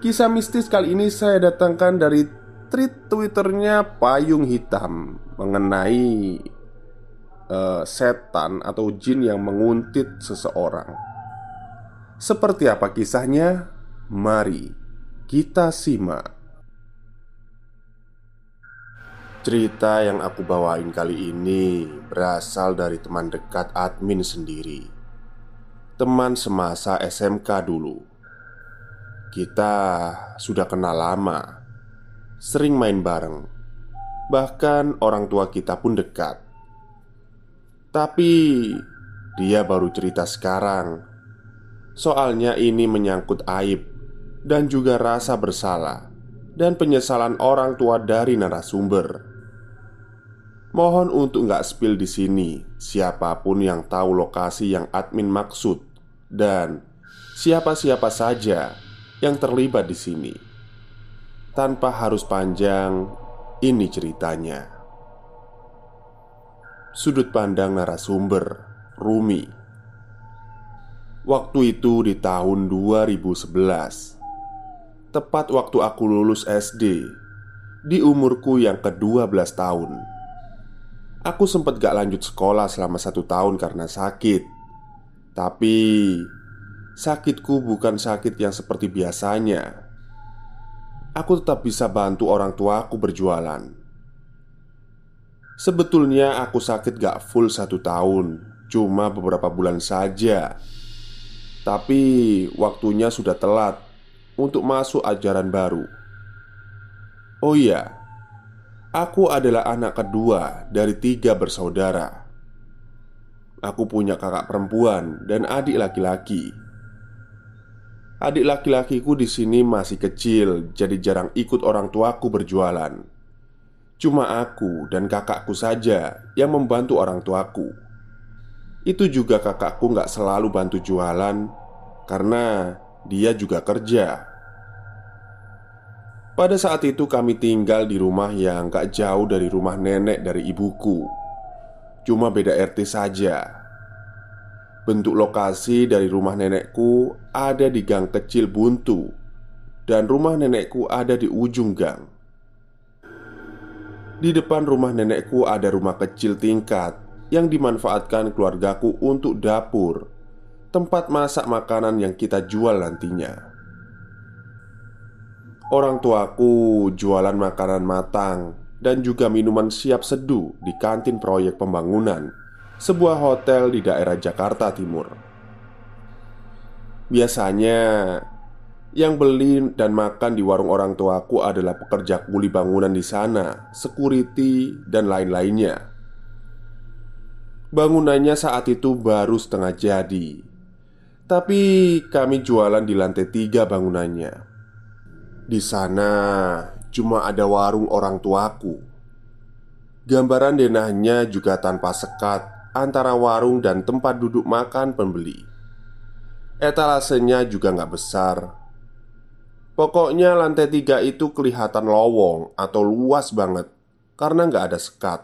Kisah mistis kali ini saya datangkan dari tweet twitternya Payung Hitam Mengenai uh, setan atau jin yang menguntit seseorang. Seperti apa kisahnya? Mari kita simak. Cerita yang aku bawain kali ini berasal dari teman dekat admin sendiri. Teman semasa SMK dulu kita sudah kenal lama, sering main bareng, bahkan orang tua kita pun dekat. Tapi dia baru cerita sekarang, soalnya ini menyangkut aib dan juga rasa bersalah dan penyesalan orang tua dari narasumber. Mohon untuk nggak spill di sini siapa pun yang tahu lokasi yang admin maksud dan siapa-siapa saja yang terlibat di sini. Tanpa harus panjang, ini ceritanya. Sudut pandang narasumber Rumi. Waktu itu di tahun 2011 Tepat waktu aku lulus SD Di umurku yang ke-12 tahun Aku sempat gak lanjut sekolah selama satu tahun karena sakit Tapi Sakitku bukan sakit yang seperti biasanya. Aku tetap bisa bantu orang tuaku berjualan. Sebetulnya aku sakit gak full satu tahun, cuma beberapa bulan saja. Tapi waktunya sudah telat untuk masuk ajaran baru. Oh iya, aku adalah anak kedua dari tiga bersaudara. Aku punya kakak perempuan dan adik laki-laki. Adik laki-lakiku di sini masih kecil, jadi jarang ikut orang tuaku berjualan. Cuma aku dan kakakku saja yang membantu orang tuaku. Itu juga kakakku nggak selalu bantu jualan karena dia juga kerja. Pada saat itu kami tinggal di rumah yang gak jauh dari rumah nenek dari ibuku Cuma beda RT saja Bentuk lokasi dari rumah nenekku ada di gang kecil buntu, dan rumah nenekku ada di ujung gang. Di depan rumah nenekku ada rumah kecil tingkat yang dimanfaatkan keluargaku untuk dapur, tempat masak makanan yang kita jual nantinya. Orang tuaku jualan makanan matang dan juga minuman siap seduh di kantin proyek pembangunan sebuah hotel di daerah Jakarta Timur. Biasanya, yang beli dan makan di warung orang tuaku adalah pekerja kuli bangunan di sana, security, dan lain-lainnya. Bangunannya saat itu baru setengah jadi, tapi kami jualan di lantai tiga bangunannya. Di sana cuma ada warung orang tuaku. Gambaran denahnya juga tanpa sekat antara warung dan tempat duduk makan pembeli. Etalasenya juga nggak besar. Pokoknya lantai tiga itu kelihatan lowong atau luas banget karena nggak ada sekat.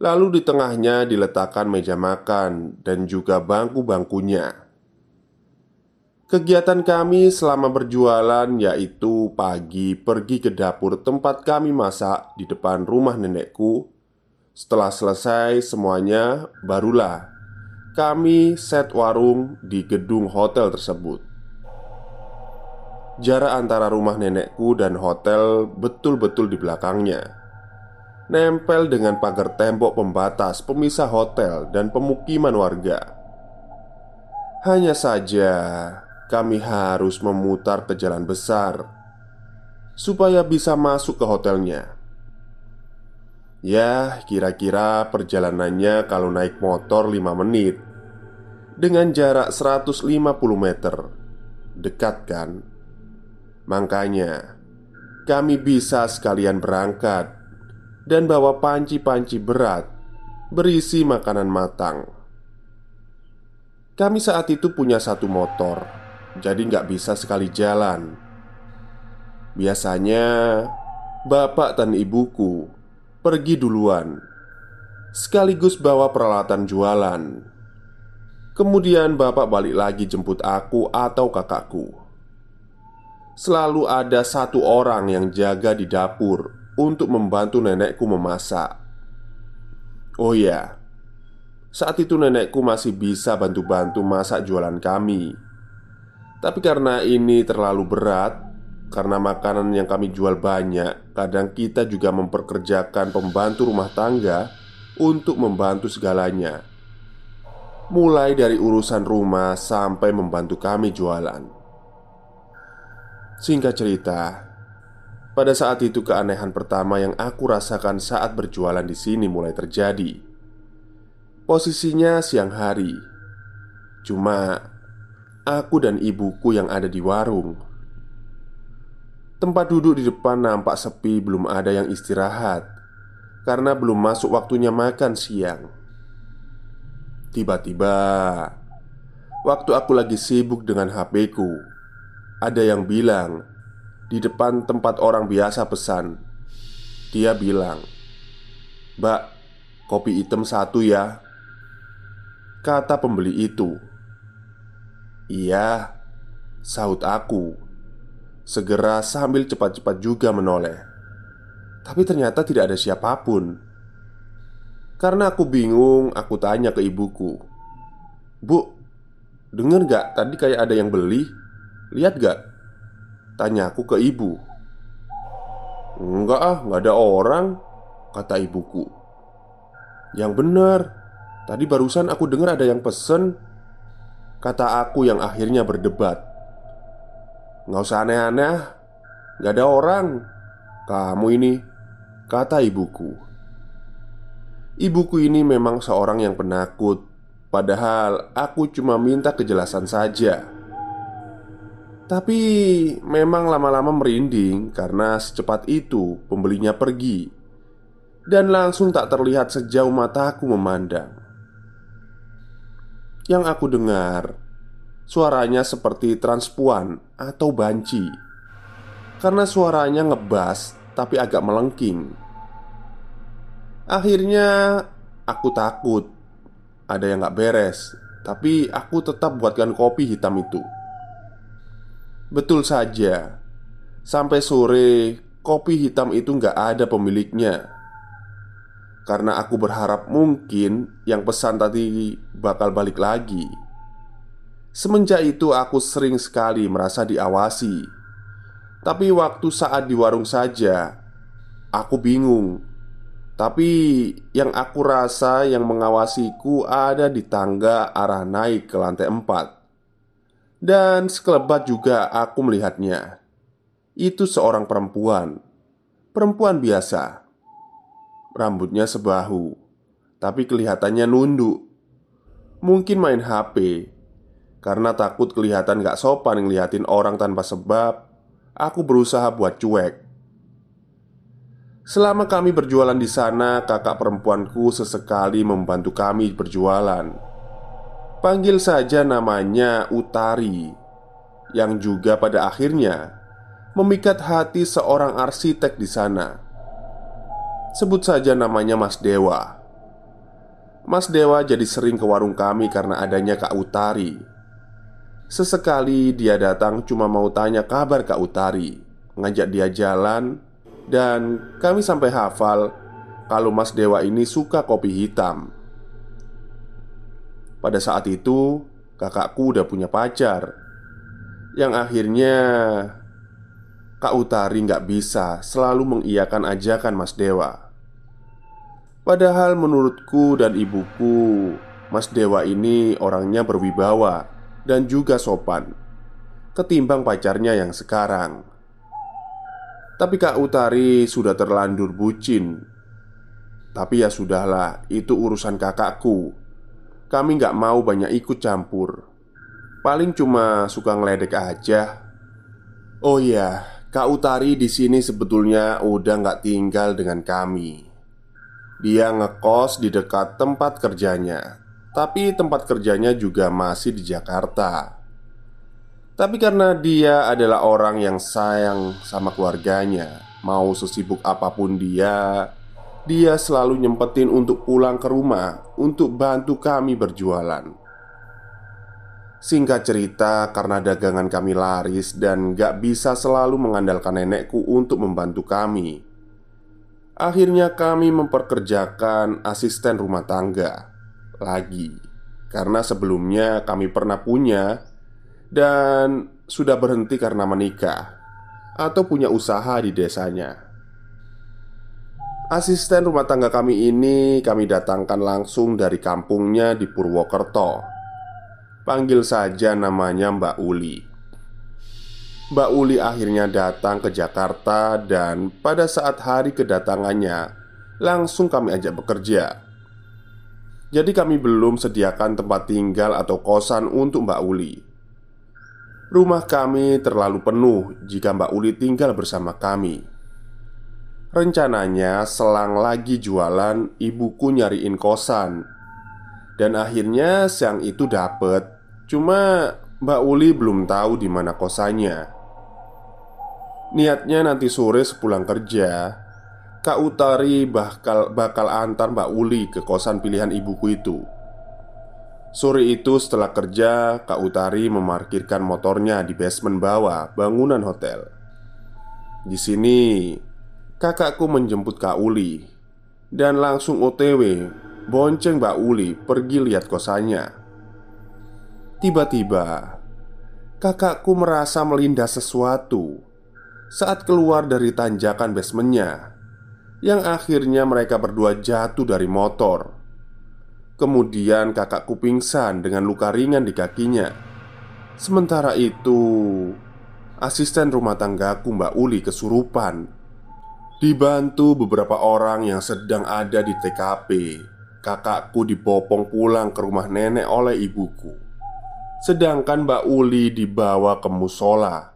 Lalu di tengahnya diletakkan meja makan dan juga bangku-bangkunya. Kegiatan kami selama berjualan yaitu pagi pergi ke dapur tempat kami masak di depan rumah nenekku. Setelah selesai semuanya, barulah kami set warung di gedung hotel tersebut. Jarak antara rumah nenekku dan hotel betul-betul di belakangnya, nempel dengan pagar tembok pembatas pemisah hotel dan pemukiman warga. Hanya saja, kami harus memutar ke jalan besar supaya bisa masuk ke hotelnya. Ya, kira-kira perjalanannya kalau naik motor 5 menit Dengan jarak 150 meter Dekat kan? Makanya Kami bisa sekalian berangkat Dan bawa panci-panci berat Berisi makanan matang Kami saat itu punya satu motor jadi nggak bisa sekali jalan. Biasanya bapak dan ibuku pergi duluan, sekaligus bawa peralatan jualan. Kemudian bapak balik lagi jemput aku atau kakakku. Selalu ada satu orang yang jaga di dapur untuk membantu nenekku memasak. Oh ya, saat itu nenekku masih bisa bantu-bantu masak jualan kami tapi karena ini terlalu berat Karena makanan yang kami jual banyak Kadang kita juga memperkerjakan pembantu rumah tangga Untuk membantu segalanya. Mulai dari urusan rumah sampai membantu kami jualan. Singkat cerita Pada saat itu keanehan pertama yang aku rasakan saat berjualan di sini mulai terjadi. Posisinya siang hari. Cuma aku dan ibuku yang ada di warung. Tempat duduk di depan nampak sepi, belum ada yang istirahat karena belum masuk waktunya makan siang. Tiba-tiba, waktu aku lagi sibuk dengan HP ku, ada yang bilang di depan tempat orang biasa pesan. Dia bilang, "Mbak, kopi hitam satu ya." Kata pembeli itu. Iya, sahut aku. Segera sambil cepat-cepat juga menoleh. Tapi ternyata tidak ada siapa pun. Karena aku bingung, aku tanya ke ibuku, "Bu, dengar gak tadi kayak ada yang beli? Lihat gak?" Tanya aku ke ibu. "Enggak ah, nggak ada orang," kata ibuku. "Yang benar, tadi barusan aku dengar ada yang pesen." Kata aku yang akhirnya berdebat Nggak usah aneh-aneh Gak ada orang. Kamu ini Kata ibuku. Ibuku ini memang seorang yang penakut Padahal aku cuma minta kejelasan saja. Tapi memang lama-lama merinding Karena secepat itu pembelinya pergi. Dan langsung tak terlihat sejauh mataku memandang. Yang aku dengar Suaranya seperti transpuan atau banci. Karena suaranya ngebas tapi agak melengking. Akhirnya aku takut. Ada yang gak beres Tapi aku tetap buatkan kopi hitam itu. Betul saja. Sampai sore kopi hitam itu gak ada pemiliknya. Karena aku berharap mungkin yang pesan tadi bakal balik lagi Semenjak itu aku sering sekali merasa diawasi. Tapi waktu saat di warung saja Aku bingung. Tapi yang aku rasa yang mengawasiku ada di tangga arah naik ke lantai empat. Dan sekelebat juga aku melihatnya. Itu seorang perempuan. Perempuan biasa. Rambutnya sebahu Tapi kelihatannya nunduk. Mungkin main HP Karena takut kelihatan gak sopan ngeliatin orang tanpa sebab Aku berusaha buat cuek Selama kami berjualan di sana, kakak perempuanku sesekali membantu kami berjualan. Panggil saja namanya Utari, yang juga pada akhirnya memikat hati seorang arsitek di sana. Sebut saja namanya Mas Dewa. Mas Dewa jadi sering ke warung kami karena adanya Kak Utari. Sesekali dia datang cuma mau tanya kabar Kak Utari, ngajak dia jalan, dan kami sampai hafal kalau Mas Dewa ini suka kopi hitam. Pada saat itu, kakakku udah punya pacar, yang akhirnya Kak Utari nggak bisa selalu mengiyakan ajakan Mas Dewa. Padahal menurutku dan ibuku, Mas Dewa ini orangnya berwibawa dan juga sopan ketimbang pacarnya yang sekarang. Tapi Kak Utari sudah terlanjur bucin. Tapi ya sudahlah, itu urusan kakakku. Kami nggak mau banyak ikut campur. Paling cuma suka ngeledek aja. Oh iya, Kak Utari di sini sebetulnya udah nggak tinggal dengan kami. Dia ngekos di dekat tempat kerjanya, tapi tempat kerjanya juga masih di Jakarta. Tapi karena dia adalah orang yang sayang sama keluarganya, mau sesibuk apa pun dia, dia selalu nyempetin untuk pulang ke rumah untuk bantu kami berjualan. Singkat cerita, karena dagangan kami laris dan gak bisa selalu mengandalkan nenekku untuk membantu kami, akhirnya kami memperkerjakan asisten rumah tangga lagi. Karena sebelumnya kami pernah punya Dan sudah berhenti karena menikah Atau punya usaha di desanya. Asisten rumah tangga kami ini kami datangkan langsung dari kampungnya di Purwokerto. Panggil saja namanya Mbak Uli. Mbak Uli akhirnya datang ke Jakarta dan pada saat hari kedatangannya Langsung kami ajak bekerja jadi kami belum sediakan tempat tinggal atau kosan untuk Mbak Uli. Rumah kami terlalu penuh jika Mbak Uli tinggal bersama kami. Rencananya selang lagi jualan ibuku nyariin kosan. Dan akhirnya siang itu dapet. Cuma Mbak Uli belum tahu di mana kosannya. Niatnya nanti sore sepulang kerja Kak Utari bakal, bakal antar Mbak Uli ke kosan pilihan ibuku itu. Sore itu setelah kerja Kak Utari memarkirkan motornya di basement bawah bangunan hotel. Di sini Kakakku menjemput Kak Uli Dan langsung OTW Bonceng Mbak Uli pergi lihat kosannya. Tiba-tiba Kakakku merasa melindas sesuatu Saat keluar dari tanjakan basementnya yang akhirnya mereka berdua jatuh dari motor. Kemudian kakakku pingsan dengan luka ringan di kakinya. Sementara itu, asisten rumah tanggaku Mbak Uli kesurupan. Dibantu beberapa orang yang sedang ada di TKP, kakakku dibopong pulang ke rumah nenek oleh ibuku. Sedangkan Mbak Uli dibawa ke musola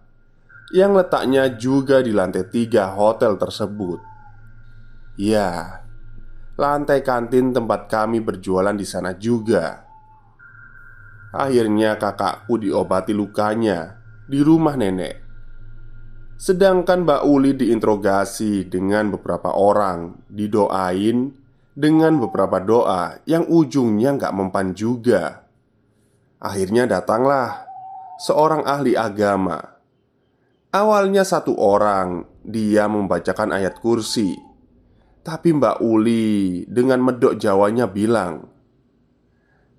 yang letaknya juga di lantai tiga hotel tersebut. Ya, lantai kantin tempat kami berjualan di sana juga. Akhirnya kakakku diobati lukanya di rumah nenek. Sedangkan Mbak Uli diinterogasi dengan beberapa orang, didoain dengan beberapa doa yang ujungnya nggak mempan juga. Akhirnya datanglah seorang ahli agama. Awalnya satu orang, dia membacakan ayat kursi tapi Mbak Uli dengan medok Jawanya bilang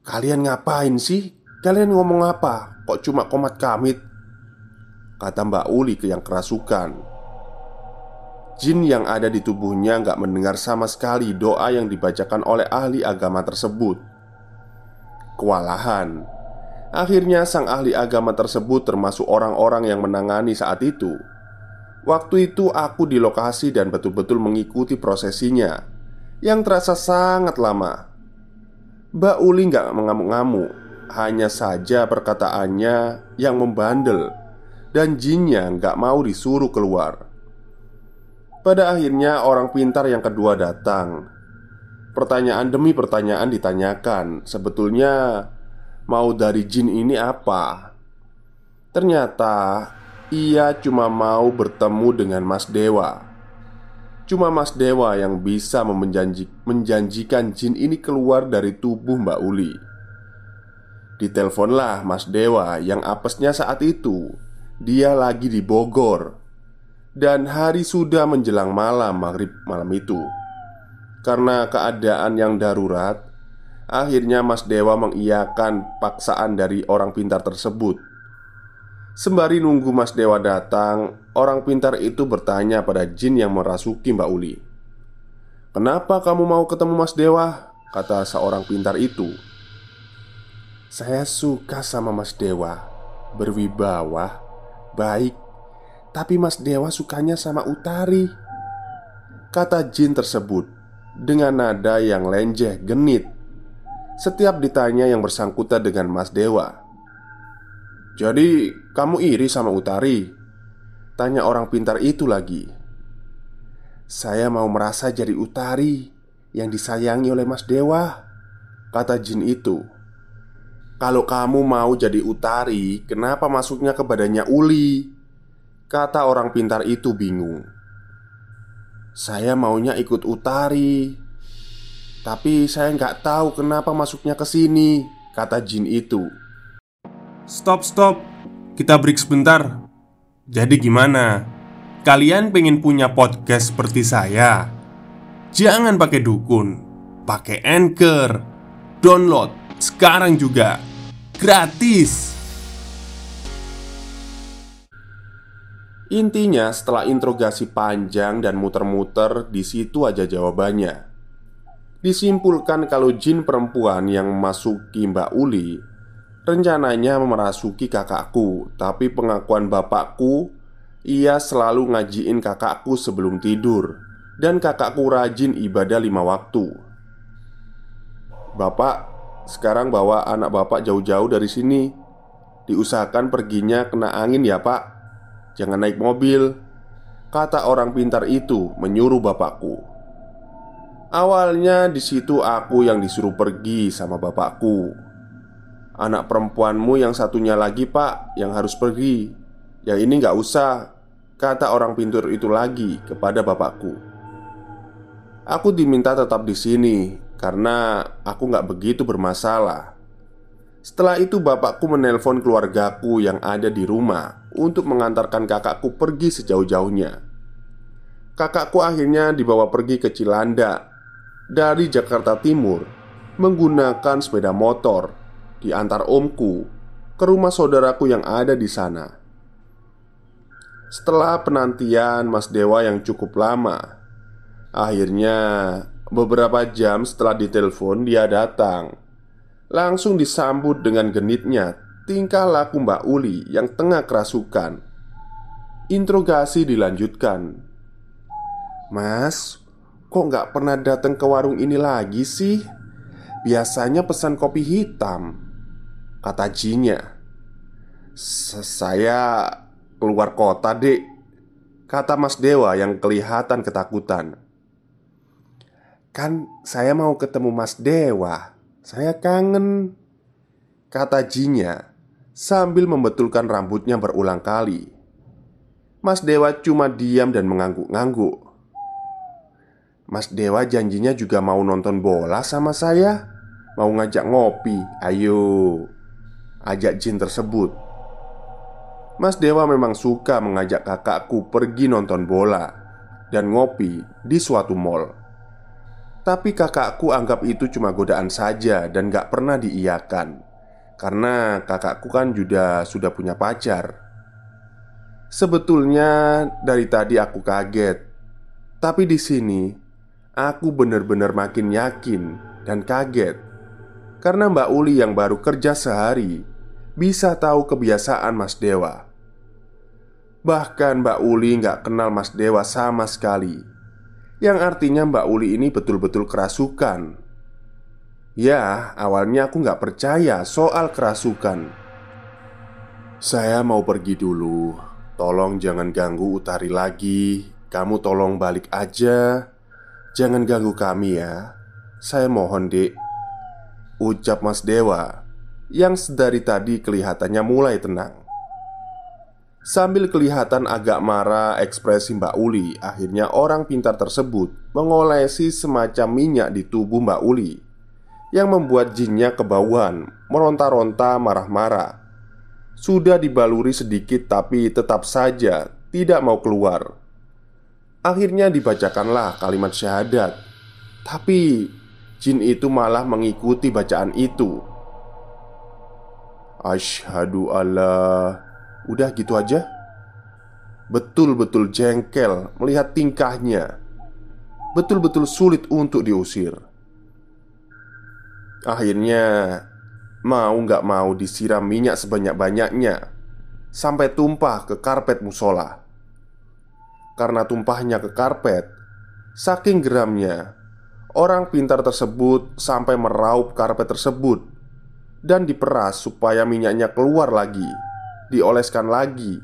Kalian ngapain sih? Kalian ngomong apa? Kok cuma komat kamit? Kata Mbak Uli ke yang kerasukan Jin yang ada di tubuhnya nggak mendengar sama sekali doa yang dibacakan oleh ahli agama tersebut Kewalahan Akhirnya sang ahli agama tersebut termasuk orang-orang yang menangani saat itu Waktu itu aku di lokasi dan betul-betul mengikuti prosesinya Yang terasa sangat lama Mbak Uli nggak mengamuk-ngamuk Hanya saja perkataannya yang membandel Dan jinnya nggak mau disuruh keluar Pada akhirnya, orang pintar yang kedua datang. Pertanyaan demi pertanyaan ditanyakan. Sebetulnya, mau dari jin ini apa? Ternyata ia cuma mau bertemu dengan Mas Dewa. Cuma Mas Dewa yang bisa menjanji, menjanjikan jin ini keluar dari tubuh Mbak Uli. Diteleponlah Mas Dewa yang apesnya saat itu Dia lagi di Bogor Dan hari sudah menjelang malam maghrib malam itu Karena keadaan yang darurat Akhirnya Mas Dewa mengiyakan paksaan dari orang pintar tersebut Sembari nunggu Mas Dewa datang Orang pintar itu bertanya pada jin yang merasuki Mbak Uli. Kenapa kamu mau ketemu Mas Dewa? Kata seorang pintar itu. Saya suka sama Mas Dewa Berwibawa Baik Tapi Mas Dewa sukanya sama Utari Kata jin tersebut Dengan nada yang lenjeh genit. Setiap ditanya yang bersangkutan dengan Mas Dewa Jadi kamu iri sama Utari? Tanya orang pintar itu lagi Saya mau merasa jadi Utari Yang disayangi oleh Mas Dewa Kata jin itu kalau kamu mau jadi utari, kenapa masuknya ke badannya Uli? Kata orang pintar itu bingung. Saya maunya ikut utari, tapi saya nggak tahu kenapa masuknya ke sini. Kata jin itu. Stop, stop, kita break sebentar. Jadi, gimana? Kalian pengen punya podcast seperti saya? Jangan pakai dukun, pakai anchor, download sekarang juga gratis. Intinya, setelah interogasi panjang dan muter-muter, di situ aja jawabannya. Disimpulkan kalau jin perempuan yang memasuki Mbak Uli rencananya merasuki kakakku, tapi pengakuan bapakku, ia selalu ngajiin kakakku sebelum tidur, dan kakakku rajin ibadah lima waktu. Bapak sekarang bawa anak bapak jauh-jauh dari sini. Diusahakan perginya kena angin ya pak. Jangan naik mobil. Kata orang pintar itu menyuruh bapakku. Awalnya di situ aku yang disuruh pergi sama bapakku Anak perempuanmu yang satunya lagi pak Yang harus pergi. Yang ini nggak usah Kata orang pintar itu lagi kepada bapakku. Aku diminta tetap di sini karena aku nggak begitu bermasalah. Setelah itu bapakku menelpon keluargaku yang ada di rumah Untuk mengantarkan kakakku pergi sejauh-jauhnya. Kakakku akhirnya dibawa pergi ke Cilanda Dari Jakarta Timur Menggunakan sepeda motor Diantar omku Ke rumah saudaraku yang ada di sana Setelah penantian Mas Dewa yang cukup lama Akhirnya Beberapa jam setelah ditelepon, dia datang. Langsung disambut dengan genitnya tingkah laku Mbak Uli yang tengah kerasukan. Interogasi dilanjutkan. Mas, kok nggak pernah datang ke warung ini lagi sih? Biasanya pesan kopi hitam Kata Jinya Saya keluar kota dek Kata Mas Dewa yang kelihatan ketakutan. Kan saya mau ketemu Mas Dewa Saya kangen Kata Jinya Sambil membetulkan rambutnya berulang kali. Mas Dewa cuma diam dan mengangguk-ngangguk. Mas Dewa janjinya juga mau nonton bola sama saya Mau ngajak ngopi. Ayo Ajak Jin tersebut. Mas Dewa memang suka mengajak kakakku pergi nonton bola Dan ngopi di suatu mall. Tapi kakakku anggap itu cuma godaan saja dan gak pernah diiyakan. Karena kakakku kan juga sudah punya pacar. Sebetulnya dari tadi aku kaget. Tapi di sini Aku benar-benar makin yakin dan kaget. Karena Mbak Uli yang baru kerja sehari Bisa tahu kebiasaan Mas Dewa. Bahkan Mbak Uli gak kenal Mas Dewa sama sekali. Yang artinya Mbak Uli ini betul-betul kerasukan. Ya, awalnya aku nggak percaya soal kerasukan. Saya mau pergi dulu. Tolong jangan ganggu Utari lagi. Kamu tolong balik aja. Jangan ganggu kami ya. Saya mohon, Dek." Ucap Mas Dewa yang sedari tadi kelihatannya mulai tenang. Sambil kelihatan agak marah ekspresi Mbak Uli Akhirnya orang pintar tersebut mengolesi semacam minyak di tubuh Mbak Uli Yang membuat jinnya kebauan Meronta-ronta marah-marah. Sudah dibaluri sedikit tapi tetap saja tidak mau keluar. Akhirnya dibacakanlah kalimat syahadat. Tapi jin itu malah mengikuti bacaan itu Ashadu Allah Udah gitu aja. Betul-betul jengkel melihat tingkahnya. Betul-betul sulit untuk diusir. Akhirnya Mau nggak mau disiram minyak sebanyak-banyaknya Sampai tumpah ke karpet musola. Karena tumpahnya ke karpet Saking geramnya Orang pintar tersebut sampai meraup karpet tersebut Dan diperas supaya minyaknya keluar lagi dioleskan lagi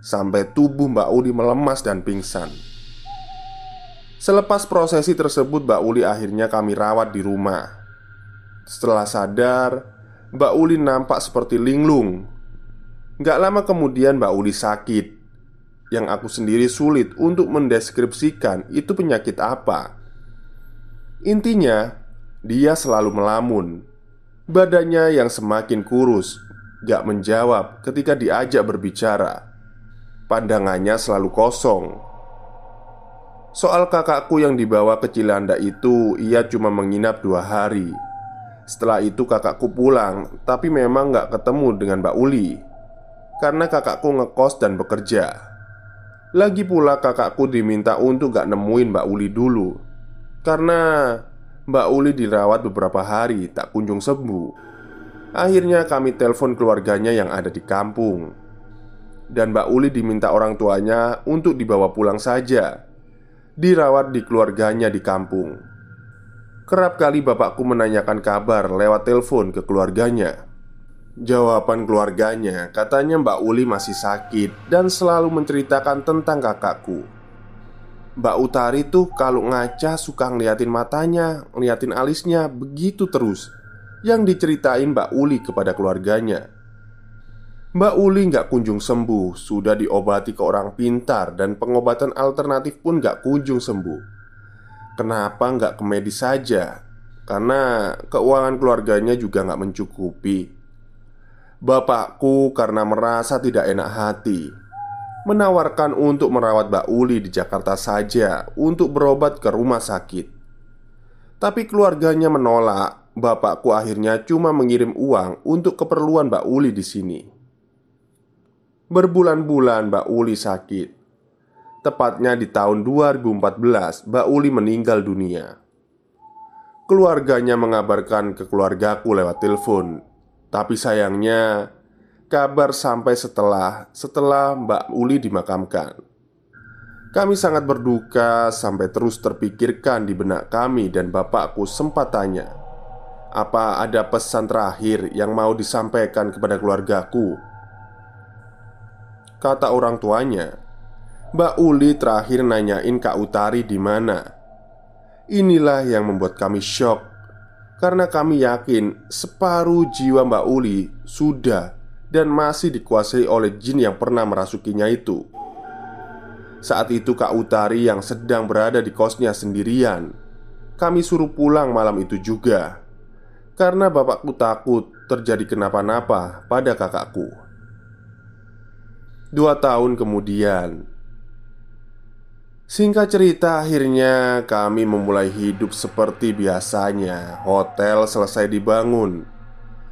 sampai tubuh Mbak Uli melemas dan pingsan. Selepas prosesi tersebut, Mbak Uli akhirnya kami rawat di rumah. Setelah sadar, Mbak Uli nampak seperti linglung. Gak lama kemudian, Mbak Uli sakit. Yang aku sendiri sulit untuk mendeskripsikan itu penyakit apa. Intinya, dia selalu melamun. Badannya yang semakin kurus Gak menjawab ketika diajak berbicara. Pandangannya selalu kosong. Soal kakakku yang dibawa ke Cilanda itu Ia cuma menginap dua hari. Setelah itu kakakku pulang Tapi memang gak ketemu dengan Mbak Uli. Karena kakakku ngekos dan bekerja. Lagi pula kakakku diminta untuk gak nemuin Mbak Uli dulu. Karena Mbak Uli dirawat beberapa hari tak kunjung sembuh. Akhirnya kami telepon keluarganya yang ada di kampung. Dan Mbak Uli diminta orang tuanya untuk dibawa pulang saja. Dirawat di keluarganya di kampung. Kerap kali bapakku menanyakan kabar lewat telepon ke keluarganya. Jawaban keluarganya katanya Mbak Uli masih sakit Dan selalu menceritakan tentang kakakku Mbak Utari tuh kalau ngaca suka ngeliatin matanya, ngeliatin alisnya, begitu terus yang diceritain Mbak Uli kepada keluarganya. Mbak Uli nggak kunjung sembuh, sudah diobati ke orang pintar dan pengobatan alternatif pun nggak kunjung sembuh. Kenapa nggak ke medis saja? Karena keuangan keluarganya juga nggak mencukupi. Bapakku karena merasa tidak enak hati Menawarkan untuk merawat Mbak Uli di Jakarta saja Untuk berobat ke rumah sakit Tapi keluarganya menolak bapakku akhirnya cuma mengirim uang untuk keperluan Mbak Uli di sini. Berbulan-bulan Mbak Uli sakit. Tepatnya di tahun 2014, Mbak Uli meninggal dunia. Keluarganya mengabarkan ke keluargaku lewat telepon, tapi sayangnya kabar sampai setelah setelah Mbak Uli dimakamkan. Kami sangat berduka sampai terus terpikirkan di benak kami dan bapakku sempat tanya apa ada pesan terakhir yang mau disampaikan kepada keluargaku? Kata orang tuanya, Mbak Uli terakhir nanyain Kak Utari di mana. Inilah yang membuat kami shock karena kami yakin separuh jiwa Mbak Uli sudah dan masih dikuasai oleh jin yang pernah merasukinya itu. Saat itu Kak Utari yang sedang berada di kosnya sendirian Kami suruh pulang malam itu juga karena bapakku takut terjadi kenapa-napa pada kakakku. Dua tahun kemudian, singkat cerita, akhirnya kami memulai hidup seperti biasanya. Hotel selesai dibangun,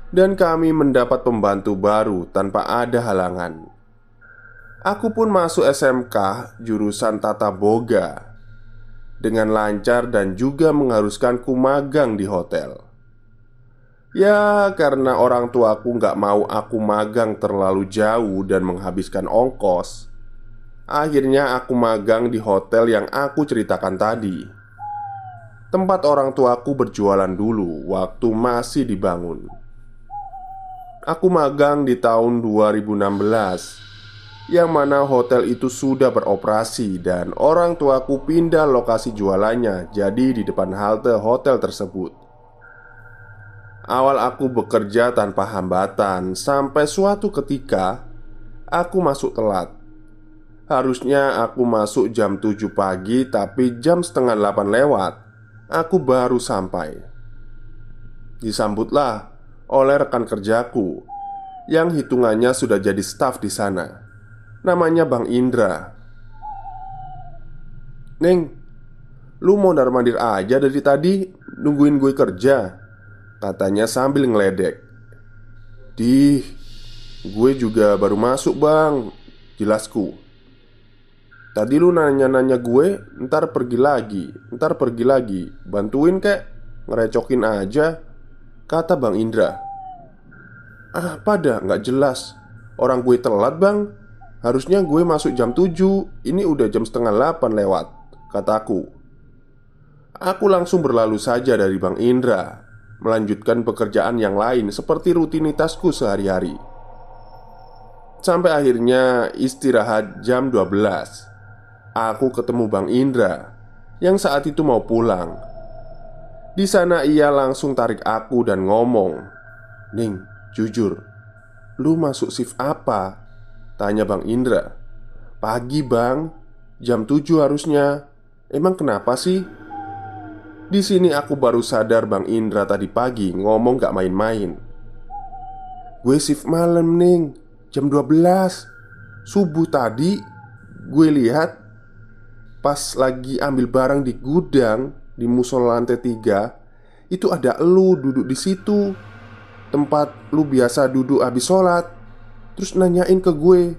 dan kami mendapat pembantu baru tanpa ada halangan. Aku pun masuk SMK jurusan Tata Boga dengan lancar dan juga mengharuskan ku magang di hotel. Ya karena orang tuaku nggak mau aku magang terlalu jauh dan menghabiskan ongkos Akhirnya aku magang di hotel yang aku ceritakan tadi Tempat orang tuaku berjualan dulu waktu masih dibangun Aku magang di tahun 2016 Yang mana hotel itu sudah beroperasi dan orang tuaku pindah lokasi jualannya jadi di depan halte hotel tersebut. Awal aku bekerja tanpa hambatan sampai suatu ketika aku masuk telat. Harusnya aku masuk jam 7 pagi tapi jam setengah 8 lewat Aku baru sampai Disambutlah oleh rekan kerjaku Yang hitungannya sudah jadi staf di sana. Namanya Bang Indra. Neng, lu mau mandir aja dari tadi Nungguin gue kerja Katanya sambil ngeledek. Dih, gue juga baru masuk bang Jelasku. Tadi lu nanya-nanya gue, ntar pergi lagi, ntar pergi lagi. Bantuin kek, ngerecokin aja Kata Bang Indra Ah pada nggak jelas. Orang gue telat bang. Harusnya gue masuk jam 7 Ini udah jam setengah 8 lewat Kataku Aku. Langsung berlalu saja dari Bang Indra Melanjutkan pekerjaan yang lain Seperti rutinitasku sehari-hari. Sampai akhirnya istirahat jam 12 aku ketemu Bang Indra yang saat itu mau pulang. Di sana ia langsung tarik aku dan ngomong, "Ning, jujur, lu masuk shift apa?" tanya Bang Indra. "Pagi, Bang. Jam 7 harusnya. Emang kenapa sih?" Di sini aku baru sadar Bang Indra tadi pagi ngomong gak main-main. Gue shift malam, Ning. Jam 12 Subuh tadi Gue lihat Pas lagi ambil barang di gudang Di musola lantai tiga Itu ada lu duduk di situ. Tempat lu biasa duduk habis sholat. Terus nanyain ke gue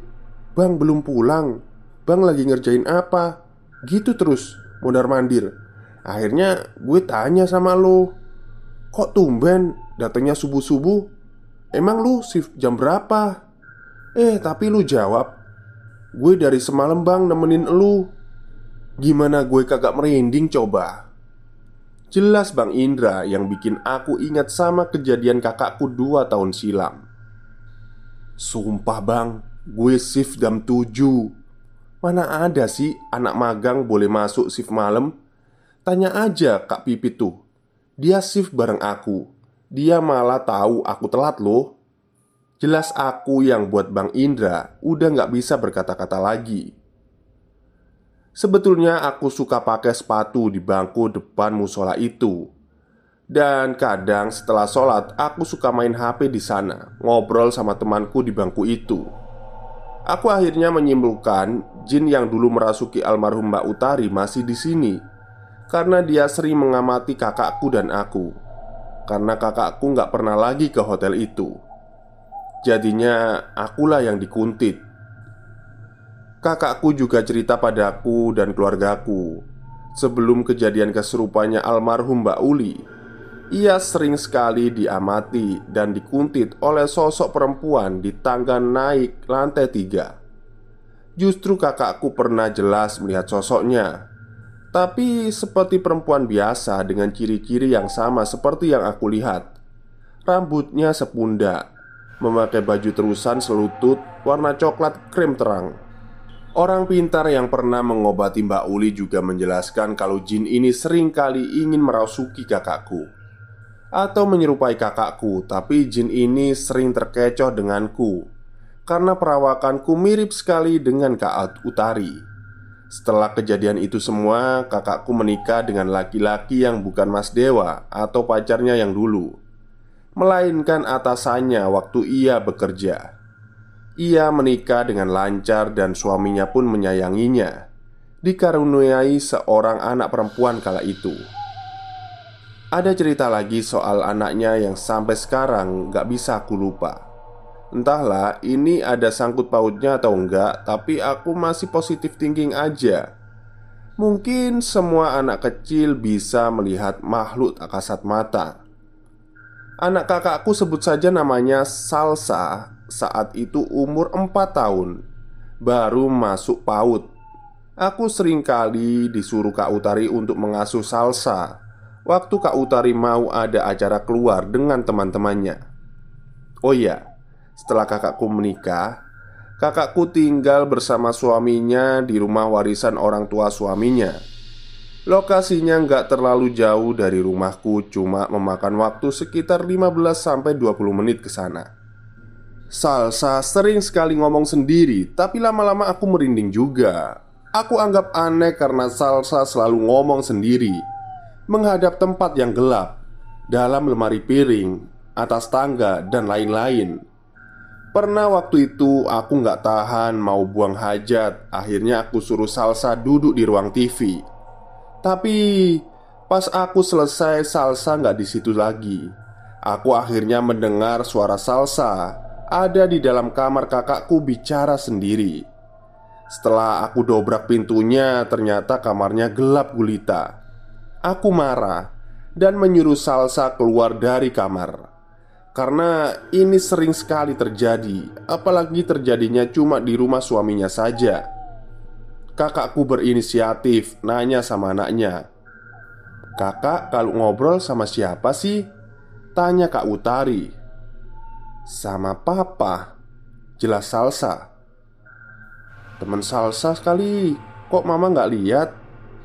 Bang belum pulang? Bang lagi ngerjain apa? Gitu terus Mondar mandir. Akhirnya gue tanya sama lu Kok tumben datangnya subuh-subuh? Emang lu shift jam berapa? Eh tapi lu jawab. Gue dari semalam bang nemenin lu. Gimana gue kagak merinding coba? Jelas Bang Indra yang bikin aku ingat sama kejadian kakakku dua tahun silam. Sumpah bang, gue shift jam 7 Mana ada sih anak magang boleh masuk shift malam? Tanya aja Kak Pipit tuh. Dia shift bareng aku. Dia malah tahu aku telat loh. Jelas aku yang buat Bang Indra udah gak bisa berkata-kata lagi Sebetulnya aku suka pakai sepatu di bangku depan musola itu. Dan kadang setelah sholat aku suka main HP di sana Ngobrol sama temanku di bangku itu. Aku akhirnya menyimpulkan Jin yang dulu merasuki almarhum Mbak Utari masih di sini Karena dia sering mengamati kakakku dan aku Karena kakakku nggak pernah lagi ke hotel itu. Jadinya akulah yang dikuntit Kakakku juga cerita padaku dan keluargaku Sebelum kejadian keserupanya almarhum Mbak Uli Ia sering sekali diamati dan dikuntit oleh sosok perempuan di tangga naik lantai tiga. Justru kakakku pernah jelas melihat sosoknya Tapi seperti perempuan biasa dengan ciri-ciri yang sama seperti yang aku lihat. Rambutnya sepundak Memakai baju terusan selutut warna coklat krem terang Orang pintar yang pernah mengobati Mbak Uli juga menjelaskan kalau jin ini sering kali ingin merasuki kakakku Atau menyerupai kakakku Tapi jin ini sering terkecoh denganku Karena perawakanku mirip sekali dengan Kak Utari. Setelah kejadian itu semua Kakakku menikah dengan laki-laki yang bukan Mas Dewa Atau pacarnya yang dulu Melainkan atasannya waktu ia bekerja ia menikah dengan lancar dan suaminya pun menyayanginya Dikaruniai seorang anak perempuan kala itu. Ada cerita lagi soal anaknya yang sampai sekarang gak bisa aku lupa. Entahlah ini ada sangkut pautnya atau enggak Tapi aku masih positif thinking aja. Mungkin semua anak kecil bisa melihat makhluk tak kasat mata. Anak kakakku sebut saja namanya Salsa saat itu umur 4 tahun Baru masuk PAUD Aku sering kali disuruh Kak Utari untuk mengasuh salsa Waktu Kak Utari mau ada acara keluar dengan teman-temannya Oh iya, setelah kakakku menikah Kakakku tinggal bersama suaminya di rumah warisan orang tua suaminya. Lokasinya nggak terlalu jauh dari rumahku, cuma memakan waktu sekitar 15-20 menit ke sana. Salsa sering sekali ngomong sendiri, tapi lama-lama aku merinding juga. Aku anggap aneh karena Salsa selalu ngomong sendiri, menghadap tempat yang gelap, dalam lemari piring, atas tangga, dan lain-lain. Pernah waktu itu aku nggak tahan mau buang hajat Akhirnya aku suruh Salsa duduk di ruang TV Tapi pas aku selesai Salsa nggak di situ lagi Aku akhirnya mendengar suara Salsa Ada di dalam kamar kakakku bicara sendiri Setelah aku dobrak pintunya Ternyata kamarnya gelap gulita Aku marah Dan menyuruh Salsa keluar dari kamar karena ini sering sekali terjadi, apalagi terjadinya cuma di rumah suaminya saja. Kakakku berinisiatif nanya sama anaknya, "Kakak, kalau ngobrol sama siapa sih?" Tanya Kak Utari. "Sama papa." Jelas salsa. Temen salsa sekali. Kok mama nggak lihat?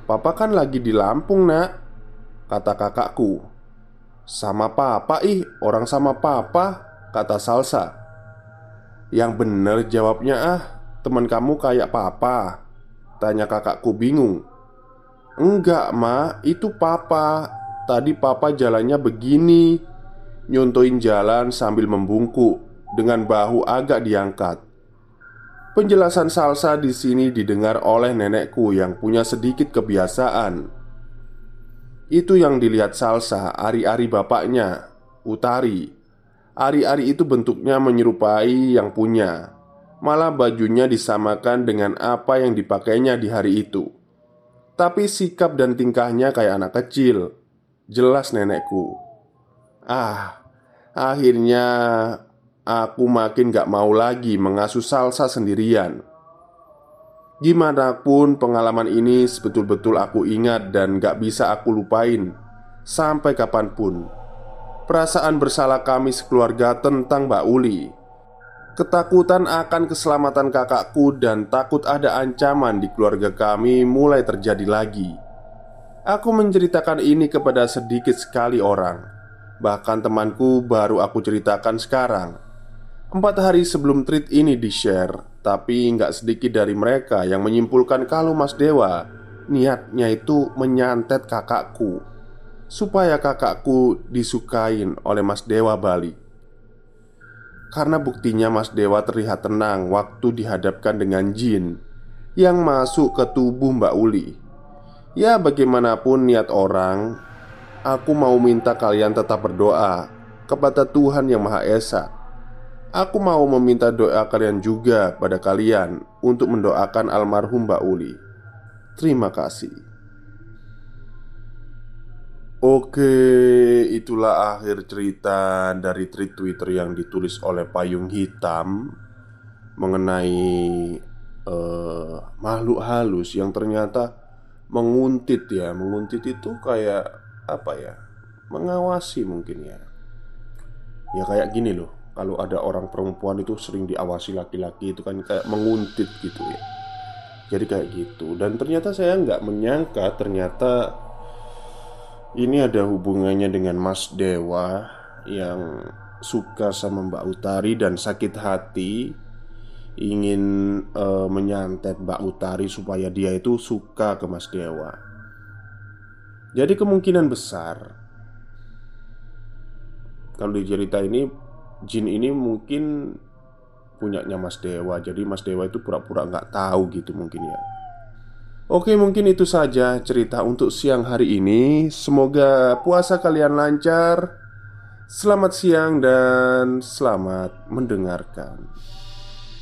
Papa kan lagi di Lampung, nak. Kata kakakku. Sama papa ih, orang sama papa Kata Salsa Yang bener jawabnya ah Teman kamu kayak papa Tanya kakakku bingung Enggak ma, itu papa Tadi papa jalannya begini Nyontoin jalan sambil membungkuk Dengan bahu agak diangkat. Penjelasan Salsa di sini didengar oleh nenekku yang punya sedikit kebiasaan. Itu yang dilihat Salsa Ari-ari bapaknya Utari. Ari-ari itu bentuknya menyerupai yang punya. Malah bajunya disamakan dengan apa yang dipakainya di hari itu. Tapi sikap dan tingkahnya kayak anak kecil. Jelas nenekku Ah, akhirnya aku makin gak mau lagi mengasuh Salsa sendirian. Gimana pun pengalaman ini sebetul-betul aku ingat dan gak bisa aku lupain. Sampai kapan pun Perasaan bersalah kami sekeluarga tentang Mbak Uli. Ketakutan akan keselamatan kakakku dan takut ada ancaman di keluarga kami mulai terjadi lagi. Aku menceritakan ini kepada sedikit sekali orang Bahkan temanku baru aku ceritakan sekarang. Empat hari sebelum tweet ini di-share tapi nggak sedikit dari mereka yang menyimpulkan kalau Mas Dewa Niatnya itu menyantet kakakku Supaya kakakku disukain oleh Mas Dewa Bali Karena buktinya Mas Dewa terlihat tenang waktu dihadapkan dengan jin Yang masuk ke tubuh Mbak Uli. Ya bagaimanapun niat orang Aku mau minta kalian tetap berdoa Kepada Tuhan Yang Maha Esa Aku mau meminta doa kalian juga pada kalian untuk mendoakan almarhum Mbak Uli. Terima kasih. Oke, itulah akhir cerita dari tweet Twitter yang ditulis oleh Payung Hitam mengenai uh, makhluk halus yang ternyata menguntit ya. Menguntit itu kayak apa ya? Mengawasi mungkin ya. Ya kayak gini loh kalau ada orang perempuan itu sering diawasi laki-laki itu kan kayak menguntit gitu ya jadi kayak gitu dan ternyata saya nggak menyangka ternyata ini ada hubungannya dengan Mas Dewa yang suka sama Mbak Utari dan sakit hati ingin uh, menyantet Mbak Utari supaya dia itu suka ke Mas Dewa. Jadi kemungkinan besar kalau di cerita ini jin ini mungkin punyanya Mas Dewa. Jadi Mas Dewa itu pura-pura nggak tahu gitu mungkin ya. Oke mungkin itu saja cerita untuk siang hari ini. Semoga puasa kalian lancar. Selamat siang dan selamat mendengarkan.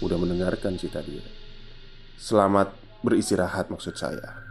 Udah mendengarkan sih tadi Selamat beristirahat maksud saya